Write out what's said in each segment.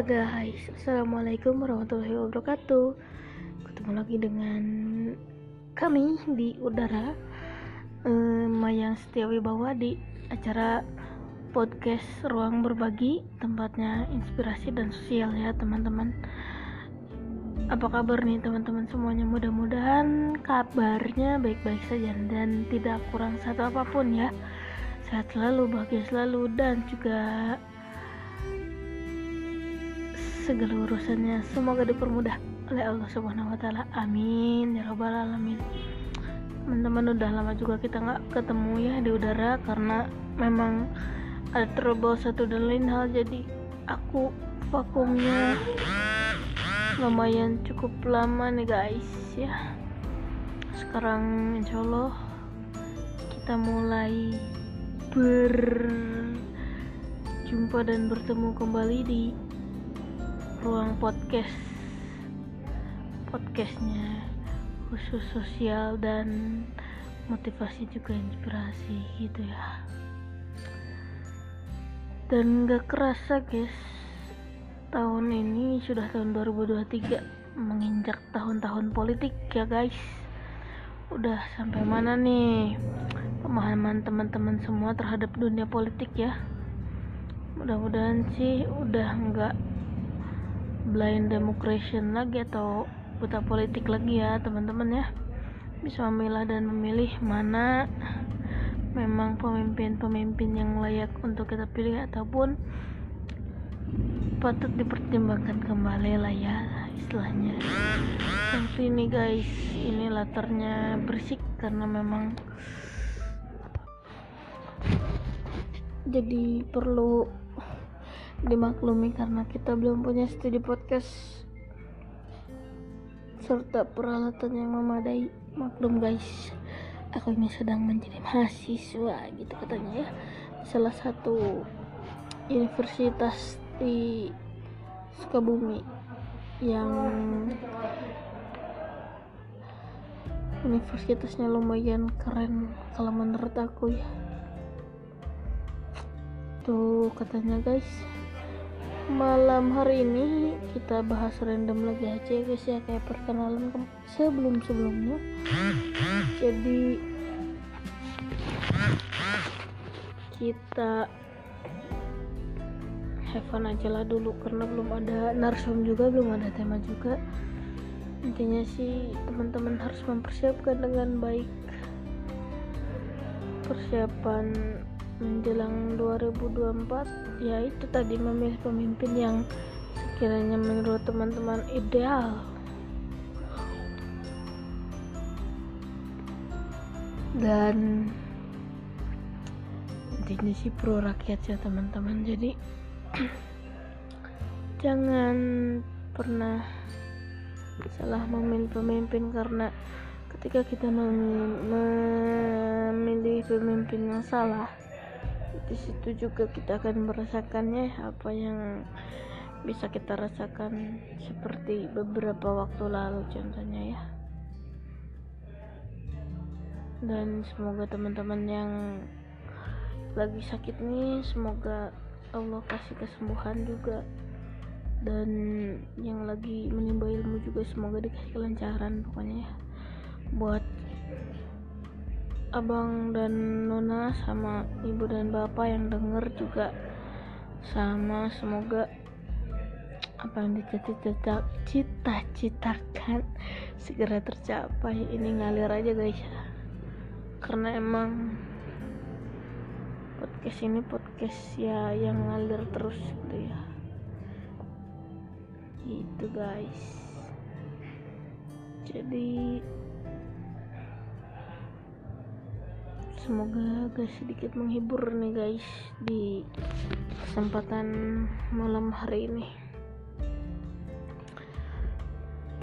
Guys, Assalamualaikum warahmatullahi wabarakatuh. Ketemu lagi dengan kami di udara eh, Mayang Setiawi Bawa di acara podcast Ruang Berbagi Tempatnya inspirasi dan sosial ya teman-teman. Apa kabar nih teman-teman semuanya? Mudah-mudahan kabarnya baik-baik saja Dan tidak kurang satu apa pun ya. Sehat selalu, bahagia selalu Dan juga segala urusannya semoga dipermudah oleh Allah Subhanahu wa taala. Amin ya rabbal alamin. Teman-teman udah lama juga kita nggak ketemu ya di udara karena memang ada trouble satu dan lain hal jadi aku vakumnya lumayan cukup lama nih guys ya. Sekarang insya Allah kita mulai berjumpa dan bertemu kembali di ruang podcast podcastnya khusus sosial dan motivasi juga inspirasi gitu ya. Dan gak kerasa guys tahun ini sudah tahun 2023 menginjak tahun-tahun politik ya guys. Udah sampai mana nih pemahaman teman-teman semua terhadap dunia politik ya? Mudah-mudahan sih udah nggak blind democration lagi atau buta politik lagi ya teman-teman ya. Bisa memilah dan memilih mana memang pemimpin-pemimpin yang layak untuk kita pilih ataupun patut dipertimbangkan kembali lah ya istilahnya. Tapi ini guys ini latarnya bersih karena memang jadi perlu dimaklumi karena kita belum punya studi podcast serta peralatan yang memadai. Maklum guys. Aku ini sedang menjadi mahasiswa gitu katanya ya. Salah satu universitas di Sukabumi yang universitasnya lumayan keren kalau menurut aku ya. Tuh katanya guys malam hari ini kita bahas random lagi aja ya guys ya kayak perkenalan sebelum sebelumnya jadi kita have fun aja lah dulu karena belum ada narsum juga belum ada tema juga. Intinya sih teman-teman harus mempersiapkan dengan baik persiapan menjelang 2024 ya itu tadi memilih pemimpin yang sekiranya menurut teman-teman ideal. Dan intinya sih pro rakyat ya teman-teman. Jadi jangan pernah salah memilih pemimpin karena ketika kita memilih pemimpin yang salah di situ juga kita akan merasakannya apa yang bisa kita rasakan seperti beberapa waktu lalu contohnya ya. Dan semoga teman-teman yang lagi sakit nih semoga Allah kasih kesembuhan juga. Dan yang lagi menimba ilmu juga semoga dikasih kelancaran pokoknya ya. Buat abang dan nona sama ibu dan bapak yang denger juga sama. Semoga apa yang dicita-citakan segera tercapai. Ini ngalir aja guys. Karena emang podcast ini podcast ya yang ngalir terus gitu ya. Gitu guys. Jadi semoga agak sedikit menghibur nih guys di kesempatan malam hari ini.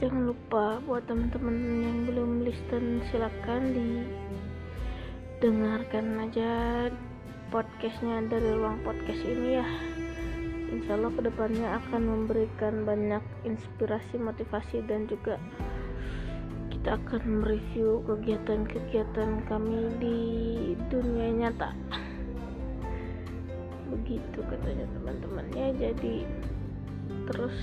Jangan lupa buat teman-teman yang belum listen silakan didengarkan aja podcastnya dari ruang podcast ini ya. Insya Allah ke depannya akan memberikan banyak inspirasi motivasi dan juga kita akan mereview kegiatan-kegiatan kami di dunia nyata. Begitu katanya teman-temannya. Jadi terus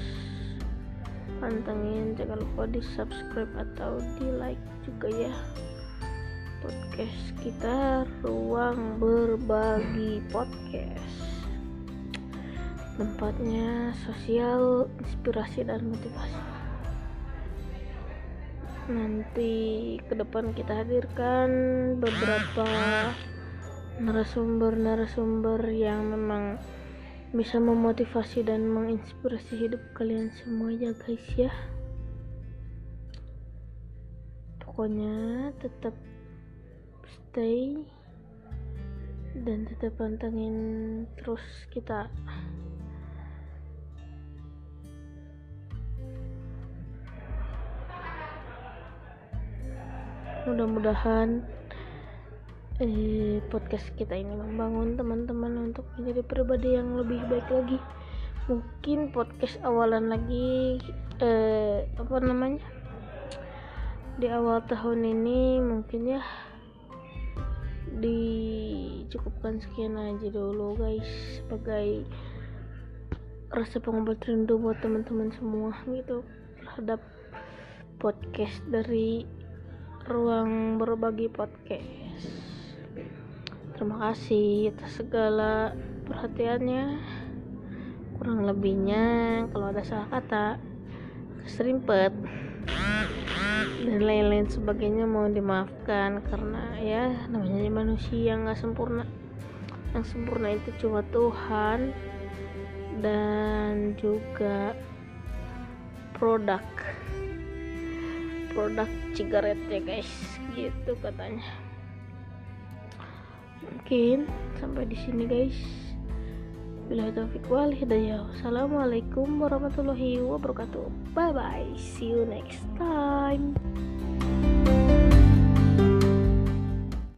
pantengin. Jangan lupa di subscribe atau di like juga ya. Podcast kita ruang berbagi podcast. Tempatnya sosial inspirasi dan motivasi nanti ke depan kita hadirkan beberapa narasumber-narasumber yang memang bisa memotivasi dan menginspirasi hidup kalian semua ya guys ya. Pokoknya tetap stay dan tetap pantengin terus kita mudah-mudahan eh, podcast kita ini membangun teman-teman untuk menjadi pribadi yang lebih baik lagi. Mungkin podcast awalan lagi eh, apa namanya? Di awal tahun ini mungkin ya dicukupkan sekian aja dulu guys. Sebagai rasa pengobat rindu buat teman-teman semua gitu terhadap podcast dari ruang berbagi podcast Terima kasih atas segala perhatiannya. Kurang lebihnya kalau ada salah kata, keserimpet dan lain-lain sebagainya mau dimaafkan karena ya namanya manusia nggak sempurna. Yang sempurna itu cuma Tuhan dan juga produk produk cigaret ya guys. Gitu katanya. Mungkin sampai di sini guys. Bila taufik wal hidayah. Assalamualaikum warahmatullahi wabarakatuh. Bye bye see you next time